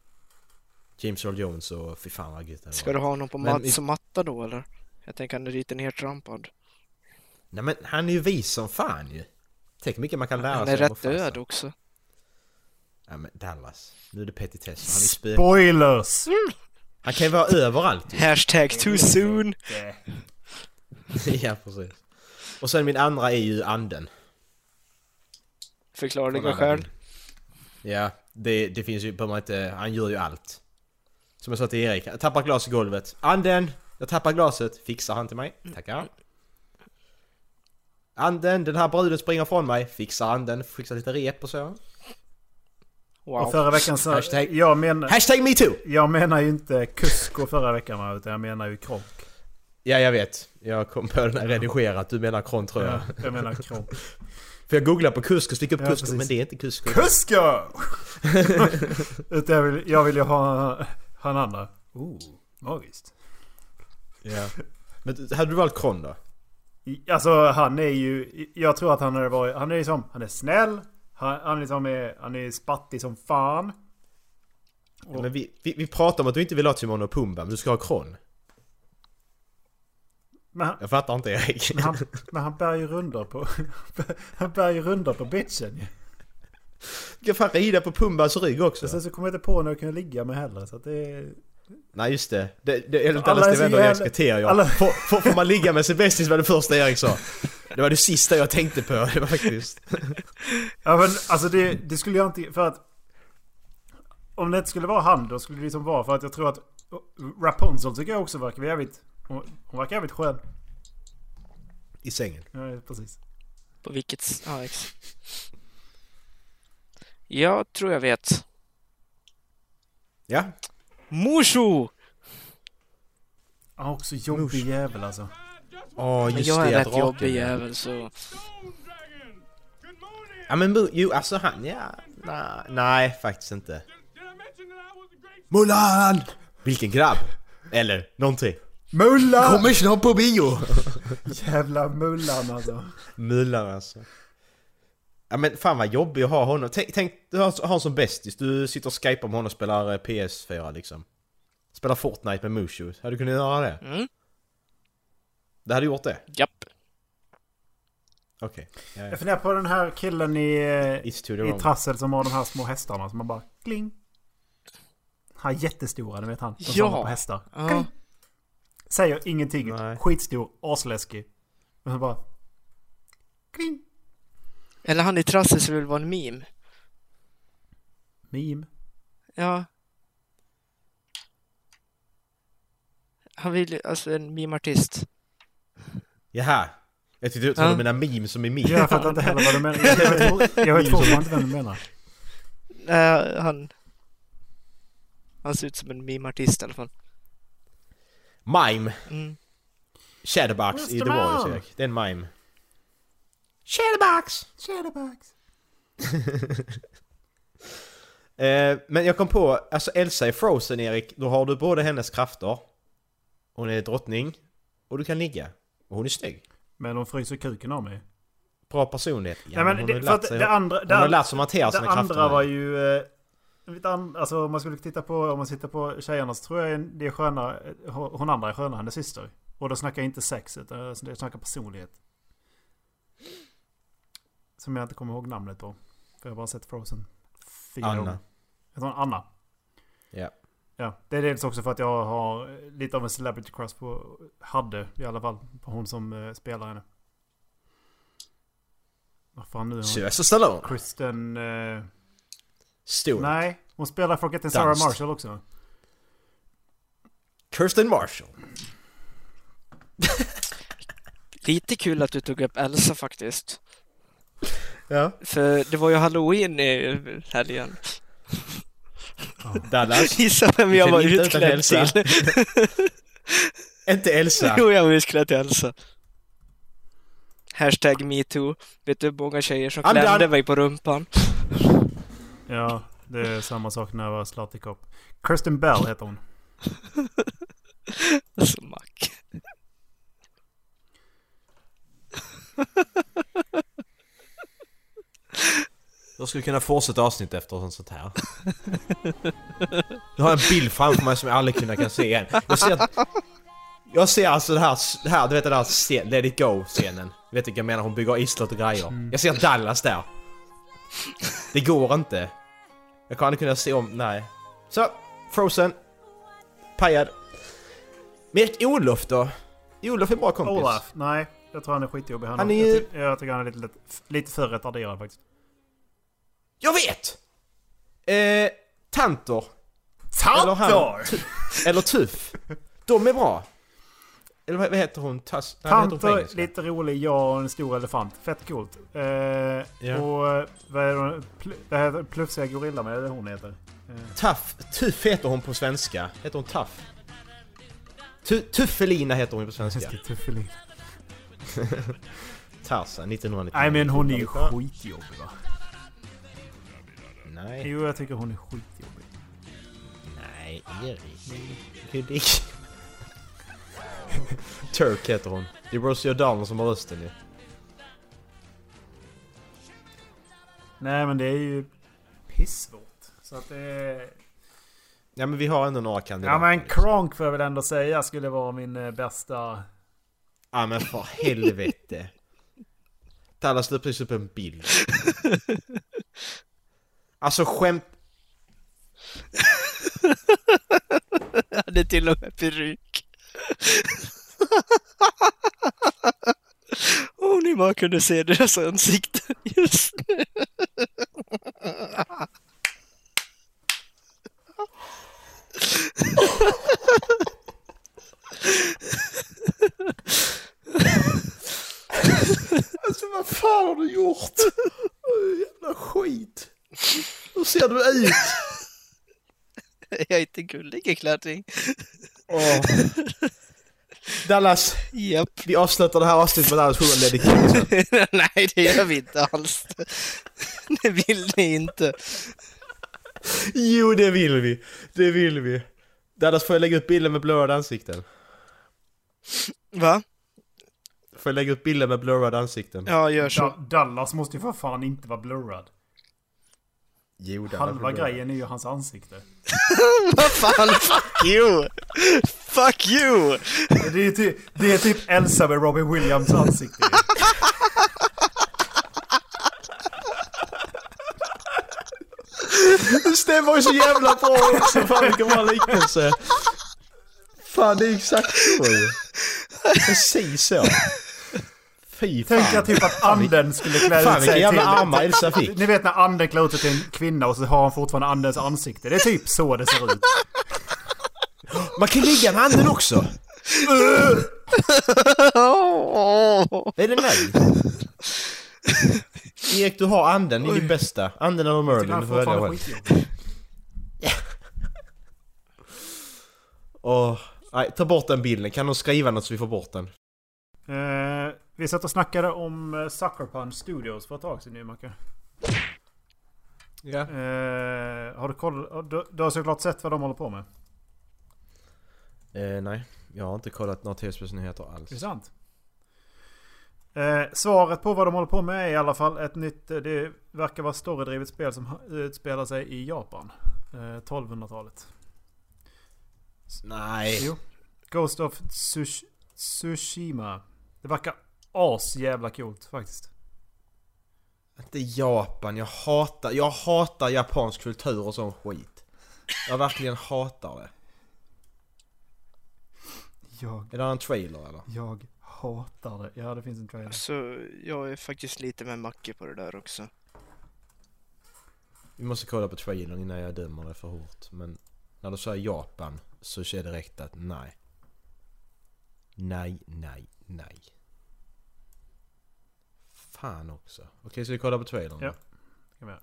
H: James Earl Jones och fy fan vad gött
I: Ska du ha någon på Mats och matta då eller? Jag tänker han är lite nertrampad.
H: Nej men han är ju vis som fan ju. Tänk hur mycket man kan lära
I: Han
H: sig
I: är
H: av
I: rätt död också.
H: Ja men Dallas. Nu är det petitess. Han är spö...
G: Spoilers!
H: Han kan ju vara överallt ju.
I: Hashtag too soon!
H: ja, precis. Och sen min andra är ju anden.
I: Förklarliga skäl.
H: Aladdin. Ja, det, det finns ju, behöver man inte, han gör ju allt. Som jag sa till Erik, jag tappar glas i golvet. Anden! Jag tappar glaset, fixar han till mig. Tackar. Anden, den här bruden springer från mig. Fixar anden, fixar lite rep och så.
G: Och
I: Wow.
G: förra veckan så...
H: Hashtag-
G: Jag, men,
H: Hashtag metoo!
G: jag menar ju inte Kusko förra veckan utan jag menar ju Kronk.
H: Ja, jag vet. Jag kom på den här redigerat, du menar Kron tror jag.
G: Ja, jag menar Kronk.
H: För jag googlade på Kusko, fick upp
G: Ja,
H: Kusko,
G: precis.
H: men det är inte Kusko.
G: Kusko! utan jag vill, jag vill ju ha han andra. Oh, magiskt.
H: Ja. Men hade du valt Kron då?
G: Alltså han är ju... Jag tror att han hade varit... Han är liksom... Han är snäll. Han, han, liksom är, han är spattig som fan.
H: Ja, men vi, vi, vi pratar om att du inte vill ha Timon och Pumba, men du ska ha Kron.
G: Han,
H: Jag fattar inte Erik.
G: men han, men han bär ju rundor på... Han bär ju rundor på bitchen ju.
H: Du kan fan rida på Pumbas rygg också.
G: Och sen så kommer jag inte på när jag kan ligga med heller. Så att det är...
H: Nej just det. det, det enligt
G: Alla
H: alla
G: är så
H: det var
G: jävla-
H: Eriks kriterier.
G: alla-
H: Får, får, man ligga med sin bästis var det första Erik sa. Det var det sista jag tänkte på. Det var faktiskt...
G: Ja men alltså det, det skulle jag inte... För att... Om det inte skulle vara han då skulle det liksom vara för att jag tror att... Rapunzel tycker jag också verkar jävligt... Hon, hon verkar jävligt skön.
H: I sängen.
G: Ja, precis.
I: På vilket... Ja, ex. Jag tror jag vet.
H: Ja.
I: Mushu!
G: Är också jobbig jävel alltså.
H: Åh
I: Men
H: just
I: jag är
H: det,
I: rätt
H: draken,
I: jobbig
H: ja.
I: jävel så...
H: Ja men jo alltså han, ja. Nej, nej faktiskt inte. Mulan! Vilken grabb! Eller någonting.
G: Mullan!
H: Kommer snart på bio!
G: Jävla Mullan alltså.
H: Mulan alltså. Ja men fan vad jobbig att ha honom. Tänk, tänk du har har honom som bästis. Du sitter och skypar med honom och spelar eh, PS4 liksom. Spelar Fortnite med Mushu. Hade du kunnat göra det?
I: Mm,
H: Det hade gjort det?
I: japp.
H: Okej. Ja, ja.
G: Jag funderar på den här killen i, eh, i. Trassel som har de här små hästarna som man bara kling. Han är jättestora, ni vet han. Som
I: Ja.
G: på hästar. Kling. Säger ingenting.
H: Nej.
G: Skitstor, asläskig. Och så bara... Kling.
I: Eller han i trassel skulle väl vara en meme?
G: Meme.
I: Ja. Han vill alltså en mimartist.
H: Jaha. Jag tyckte du trodde
I: Ja.
H: du menade meme som är meme.
G: Jag fattar inte heller vad du menar. Jag vet- Jag vet fortfarande inte vad du menar.
I: Nej, han... Han ser ut som en mimartist i alla fall.
H: Mime.
I: Mm.
H: Shadowbox i. The Warriors. Erik. Det är en mime. Shadowbox!
G: Shadowbox.
H: Eh, men jag kom på, alltså Elsa är Frozen Erik, då har du både hennes krafter, hon är drottning, och du kan ligga. Och hon är snygg.
G: Men de fryser kuken av mig.
H: Bra personlighet. Ja,
G: Nej, men
H: hon
G: det,
H: har lärt sig,
G: det andra...
H: hon
G: Det,
H: har lärt sig att hantera
G: det
H: sina krafter.
G: andra var ju... eh, Alltså om man skulle titta på... Om man tittar på tjejerna så tror jag det är skönare... Hon hon andra är skönare, hennes syster. Och då snackar jag inte sex, utan jag snackar personlighet. Som jag inte kommer ihåg namnet på. För jag har bara sett Frozen. fyra
H: Anna.
G: gånger. Jag tror Anna.
H: Ja.
G: Ja, det är dels också för att jag har lite av en celebrity crush på... Hade i alla fall. På hon som eh, spelar henne. Vad fan nu är hon?
H: Sylvester Stallone.
G: Kristen... Eh,
H: Stewart.
G: nej, hon spelar Fröken Sarah. Marshall också.
H: Kirsten Marshall.
I: Lite kul att du tog upp Elsa faktiskt.
H: Ja.
I: För det var ju halloween i helgen.
H: Dallas.
I: Gissa vem jag var
H: inte
I: utklädd till.
H: Inte Elsa.
I: Jo, jag var utklädd till Elsa. Hashtag metoo. Vet du hur många tjejer som klämde
H: done.
I: mig på rumpan?
G: Ja, det är samma sak när jag var Slutty Cop. Kirsten Bell heter hon.
I: Alltså, mack.
H: Jag skulle kunna fortsätta avsnitt efter ett sånt här. Jag har en bild framför mig som jag aldrig kunna kan se igen. Jag ser, jag ser alltså det här, det här, du vet den här scen, Let it go-scenen. Du vet vilka jag menar, hon bygger islott och grejer. Jag ser Dallas där. Det går inte. Jag kan aldrig kunna se om, nej. Så, Frozen. Pajad. Men Erik Olof då? Olof är en bra kompis.
G: Olaf? Nej, jag tror han är skitjobbig. Han,
H: Han är
G: jag,
H: ju-
G: jag tycker han är lite, lite för retarderad faktiskt.
H: Jag vet! Eh, Tantor. Eller han. Eller Tuff. De är bra. Eller vad heter hon? Tass, nej, vad heter hon
G: lite rolig. Jag och en stor elefant. Fett coolt. Eh,
H: Ja.
G: Och eh, vad är det? Pl- vad heter Plufsiga gorilla med? Är det hon heter? Eh,
H: Tuff. Tuff heter hon på svenska. Heter hon Tuff? Tu, Tuffelina heter hon på svenska.
G: Just det, Tuffelin.
H: Tarzan 1990.
G: Nej men hon är ju skitjobbig va?
H: Nej,
G: Jo, jag tycker hon är skitjobbig.
H: nej Erik. Hudik. Turk heter hon. Det är Rosie O'Donnell som har rösten ju.
G: Nej men det är ju pissvårt. Så att det.
H: Ja men vi har ändå några kandidater.
G: Ja men. Kronk får jag väl ändå säga skulle vara min eh, bästa...
H: Ja men för helvete. Dallas la precis upp en bild. Alltså skämt...
I: Jag hade till och med peruk. Om ni bara kunde se deras ansikten just nu.
H: Alltså vad fan har du gjort? Jävla skit. Hur ser du ut?
I: Jag är inte gullig i klädning.
H: Åh. Dallas,
I: Japp.
H: vi avslutar det här avsnittet med Dallas sjunger Lady King.
I: Nej, det gör vi inte alls. Det vill ni inte.
H: Jo det vill vi. Det vill vi. Dallas får jag lägga ut bilder med blurrade ansikten?
I: Va?
H: Får jag lägga ut bilder med blurrade ansikten?
I: Ja, gör så.
G: Da- Dallas måste ju för fan inte vara blurrad.
H: Jo,
G: Halva grejen är ju hans ansikte.
I: Vad fan, fuck you! Fuck you!
G: Det är, typ, det är typ Elsa med Robin Williams ansikte.
H: Det stämmer ju så jävla bra också. Fan vilken bra liknelse. Fan det är exakt så ju. Precis så. Fy fan.
G: Tänk att typ att anden skulle klä
H: Fan
G: ut sig
H: jävla
G: till...
H: armar Elsa fick.
G: Ni vet när anden klär ut sig till en kvinna och så har han fortfarande andens ansikte. Det är typ så det ser ut.
H: Man kan ligga med anden också. Är det nej? Erik, du har anden, det är din bästa. Anden eller Merlin, du får välja själv. Åh, nej, ta bort den bilden. Kan de skriva något så vi får bort den?
G: Eh, vi satt och snackade om eh, Sucker Punch Studios för ett tag sedan nu Macke.
H: Ja.
G: Eh, har du koll? Du, du har såklart sett vad de håller på med?
H: Eh, nej, jag har inte kollat några tv-spelsnyheter alls.
G: Är det sant? Eh, svaret på vad de håller på med är i alla fall ett nytt... Det verkar vara storydrivet spel som utspelar sig i Japan. Eh, 1200-talet.
H: Nej.
G: Jo. Ghost of Tsush- Tsushima. Det verkar as jävla coolt faktiskt.
H: Inte Japan, jag hatar, jag hatar japansk kultur och sån skit. Jag verkligen hatar det.
G: Jag,
H: Är det en trailer eller?
G: jag hatar det. Ja, det finns en trailer.
I: Så jag är faktiskt lite med Macke på det där också.
H: Vi måste kolla på trailern innan jag dömer det för hårt. Men när du säger Japan så ser det direkt att nej. Nej, nej, nej. Fan också. Okej, så vi kollar på trailern?
G: Ja. Ska vi göra.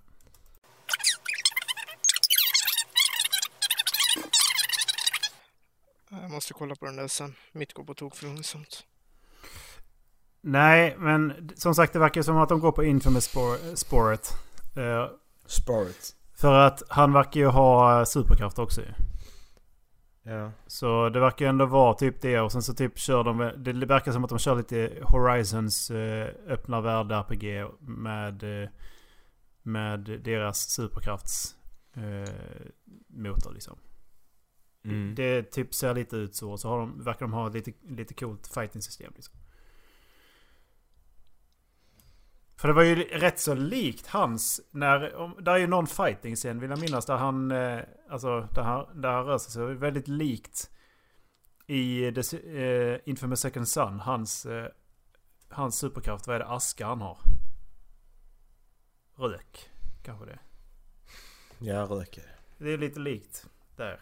I: Jag måste kolla på den där sen. Mitt går på tok för långsamt.
G: Nej, men som sagt det verkar som att de går på Infamous spår, spåret. Eh,
H: Sport.
G: för att han verkar ju ha superkraft också ju.
H: Ja.
G: Så det verkar ändå vara typ det och sen så typ kör de... Det verkar som att de kör lite Horizons eh, öppna värld RPG med, eh, med deras superkrafts eh, motor liksom.
H: Mm.
G: Det typ ser lite ut så. Så har de, verkar de ha lite, lite coolt fighting-system liksom. För det var ju rätt så likt hans när... Om, där är ju någon fighting-scen vill jag minnas där han... Eh, alltså där han, där han rör sig så. Väldigt likt i The, eh, Infamous Second Son. Hans, eh, hans superkraft. Vad är det? Aska han har? Rök. Kanske det.
H: Ja, röker.
G: Det är lite likt där.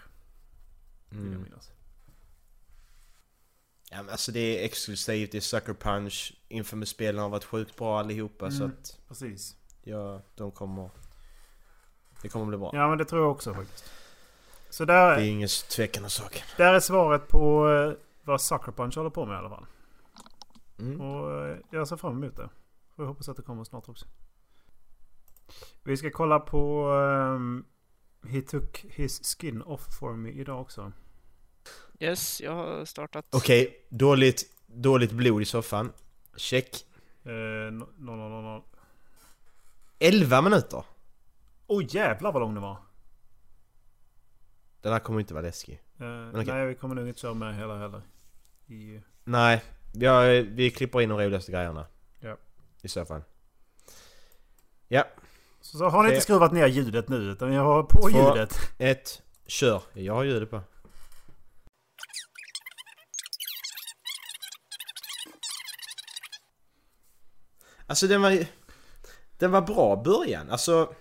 G: Vill jag
H: Mm.
G: minnas.
H: Ja, men alltså det är exklusivt, det är Sucker Punch. Infamous-spelen har varit sjukt bra allihopa så
G: Mm.
H: att...
G: Precis.
H: Ja, de kommer... Det kommer bli bra.
G: Ja men det tror jag också faktiskt. Så
H: Det
G: där,
H: är ingen tvekan om saken.
G: där är svaret på eh, vad Sucker Punch håller på med i alla fall.
H: Mm.
G: Och eh, jag ser fram emot det. Och jag hoppas att det kommer snart också. Vi ska kolla på ehm, He took his skin off for me idag också.
I: Yes, jag har startat.
H: Okej, dåligt, dåligt blod i soffan. Check.
G: Eh, no, no, no, no, no.
H: 11 minuter!
G: Oj jävlar vad lång den var.
H: Den här kommer inte vara läskig.
G: Eh,
H: okej.
G: Nej vi kommer nog inte köra med hela heller. I,
H: Nej, vi, har, vi klipper in de roligaste grejerna.
G: Ja.
H: I så fall. Ja,
G: så, så har ni
H: Tre.
G: inte skruvat ner ljudet nu utan jag har på
H: Två.
G: ljudet.
H: ett, kör. Jag har ljudet på. Alltså den var. Den var bra början. Alltså...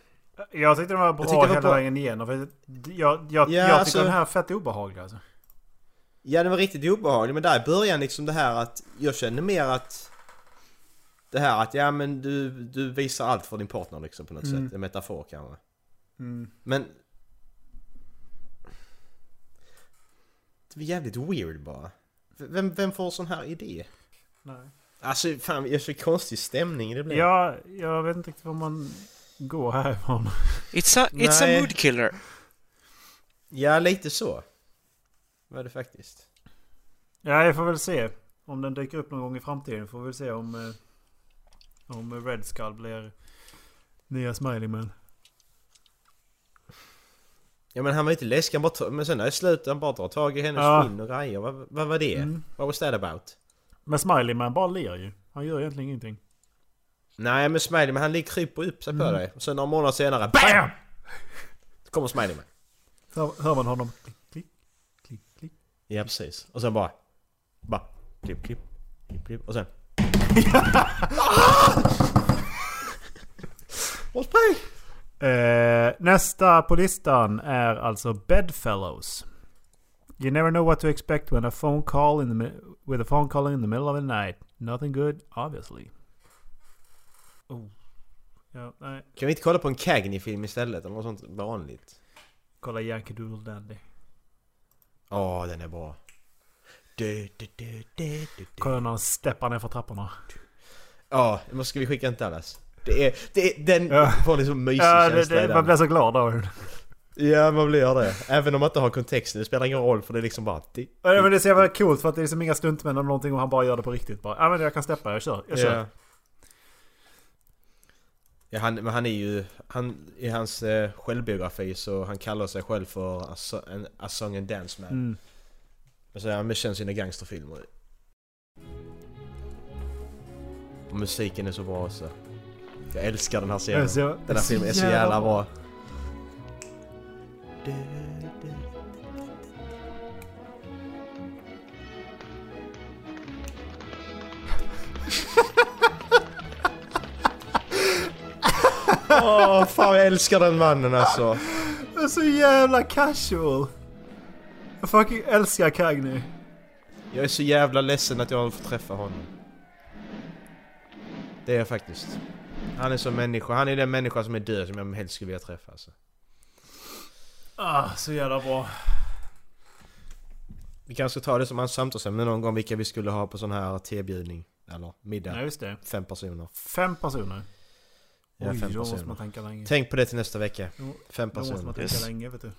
G: Jag tyckte den var bra
H: det var
G: hela
H: bra.
G: vägen igenom. För jag, jag, jag,
H: Ja,
G: jag tycker
H: alltså-
G: den här är fett obehaglig alltså.
H: Ja, den var riktigt obehaglig. Men där i början liksom det här att... Jag kände mer att... Det här att ja men du, du visar allt för din partner liksom på något
G: Mm.
H: sätt. En metafor kanske.
G: Mm.
H: Men... Det var jävligt weird bara. Vem, vem får sån här idé?
G: Nej.
H: Alltså fan, jag så konstig stämning det blev.
G: Ja, jag vet inte riktigt var man går härifrån.
I: It's a, it's
H: Nej.
I: a mood killer.
H: Ja, lite så. Var det faktiskt.
G: Ja, jag får väl se. Om den dyker upp någon gång i framtiden får vi väl se om... eh, Om Red Skull blir nya Smiley Man.
H: Ja men han var inte läskig, han bara men sen när det slutade han bara dra tag i hennes
G: Ja.
H: skinn och grejer. Vad, vad var det?
G: Mm.
H: What was that about?
G: Men Smiley Man bara ler ju. Han gör egentligen ingenting.
H: Nej men Smiley men han ligger kryper upp sig på
G: Mm.
H: dig. Och sen några månader senare BAM! Så kommer Smiley man.
G: Så hör man honom klick, klick, klick, klick.
H: Ja precis. Och sen bara... Bara klipp, klipp, klipp, klipp. Och sen... Och spring!
G: Eh, nästa på listan är alltså Bedfellows. You never know what to expect when a phone call in the with a phone call in the middle of the night. Nothing good, obviously. Oh. Ja, nej.
H: Kan vi inte kolla på en Cagney-film istället? Eller något sånt vanligt?
G: Kolla Yankee Doodle Dandy.
H: Ja, den är bra. Du, du, du, du, du, du.
G: Kolla när han steppar ner för trapporna.
H: Ja, men ska vi skicka en till Dallas? Det är, det är, den
G: Ja.
H: får liksom mysig
G: Ja, det,
H: känsla i
G: det,
H: den.
G: man blir så glad då.
H: Ja, man blir det. Även om man inte har kontexten, det spelar ingen roll för det är liksom bara...
G: Ja, men det är så jävla coolt för att det är liksom inga stuntmän eller någonting och han bara gör det på riktigt. Bara, ja men jag kan steppa, jag kör. Jag kör.
H: Ja. Ja, han, men han är ju... Han, I hans eh, självbiografi så han kallar sig själv för a, so- a song and dance man.
G: Mm.
H: Men så är han med sina gangsterfilmer. Och musiken är så bra också. Jag älskar den här serien. Den här filmen är så jävla bra. Åh, fan jag älskar den mannen alltså.
G: Det är så jävla casual. Jag fucking älskar Cagney.
H: Jag är så jävla ledsen att jag fått träffa honom. Det är jag faktiskt. Han är som människa. Han är den människa som är död som jag helst skulle vilja träffa alltså.
G: Ah, så jävla bra.
H: Vi kanske ska ta det som en samtalsämne någon gång vilka vi skulle ha på sån här tebjudning. Eller middag.
G: Ja, just det.
H: Fem personer.
G: Fem personer.
H: Ja,
G: Oj,
H: fem
G: då måste
H: personer.
G: man tänka länge.
H: Tänk på det till nästa vecka.
G: Jo,
H: Fem
G: Då måste man
H: personer.
G: tänka
I: Yes.
G: länge vet du.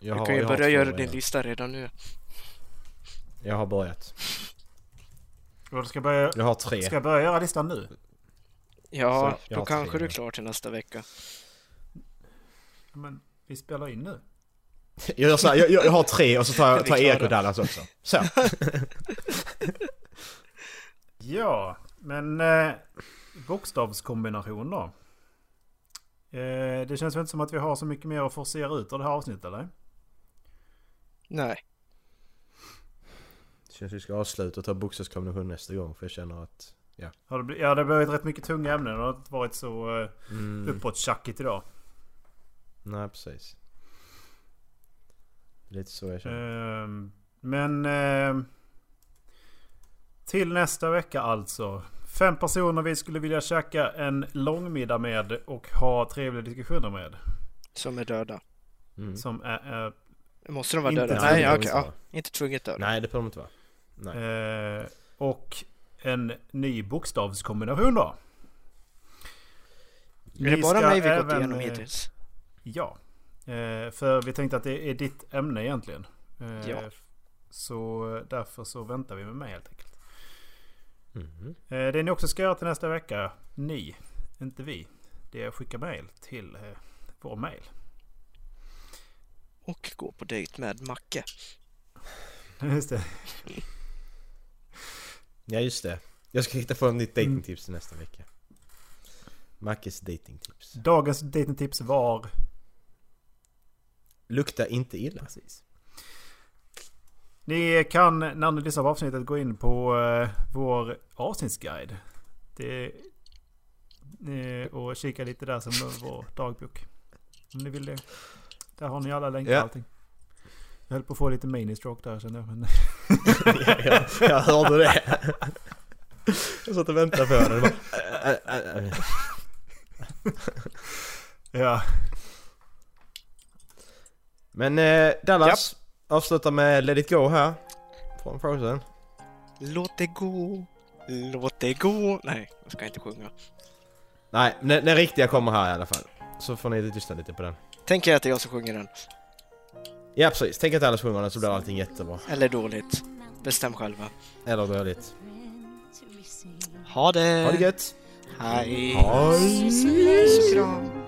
H: Jag
I: Du
H: har,
I: kan ju börja göra din lista redan nu.
H: Jag har börjat.
G: Och då ska jag börja...
H: Jag har tre.
G: Ska jag börja göra listan nu?
I: Ja, då kanske
H: tre
I: du är klar till nästa vecka.
G: Men vi spelar in nu.
H: Jag, gör så här, jag, jag, har tre och så tar jag tar Erik och Dallas också. Så.
G: Ja, men eh, bokstavskombination då. Eh, det känns väl inte som att vi har så mycket mer att forcera ut av det här avsnittet eller?
I: Nej,
H: Det känns vi ska avsluta och ta bokstavskombination nästa gång för jag känner att...
G: Har det, bli- ja, det har blivit rätt mycket tunga ämnen. Det har inte varit så eh,
H: Mm,
G: uppåt idag.
H: Nej precis. Lite så jag känner.
G: Ehm, men ehm, till nästa vecka alltså. Fem personer vi skulle vilja käka en långmiddag med och ha trevliga diskussioner med.
I: som är döda.
H: Mm.
G: Som är, är
I: Måste de vara döda? Nej,
H: behöver
I: okej.
H: inte
I: ja, inte tvunget döda.
H: Nej det behöver de inte vara. Nej.
G: Eh, och en ny bokstavskombination då.
I: Är det bara mig vi gått
G: även,
I: igenom
G: eh,
I: hittills?
G: Ja. Eh, för vi tänkte att det är ditt ämne egentligen. Eh,
I: Ja.
G: Så därför så väntar vi med mig helt enkelt. Eh, det ni också ska göra till nästa vecka, ni, inte vi. Det är att skicka mail till vår mail.
I: Och gå på dejt med Macke.
G: Just det.
H: Ja just det. Jag ska hitta på ett nytt datingtips till nästa vecka. Mackes datingtips.
G: Dagens datingtips var...
H: Lukta inte illa.
G: Precis. Ni kan när ni lyssnar på avsnittet gå in på eh, vår avsnittsguide. Det, eh, och kika lite där som vår dagbok. Om ni vill det. Där har ni alla länkar och
H: Ja.
G: allting. Jag höll på att få lite mini-stroke där kände jag. Men
H: ja, jag, jag hörde det. Jag satt och väntade på den. och Bara,
G: ja.
H: Men eh, Dallas avslutar med Let it go här. Från Frozen.
I: Låt det gå, låt det gå. Nej, jag ska inte sjunga.
H: Nej, när, när riktiga kommer här i alla fall. Så får ni lyssna lite på den.
I: Tänk er att det är jag som sjunger den.
H: Ja precis, tänk att Dallas sjunger den så blir allting jättebra.
I: Eller dåligt. Bestäm själva.
H: Eller dåligt.
I: Ha det!
H: Ha det gött!
I: Hej!
H: Hej!
I: Puss och kram!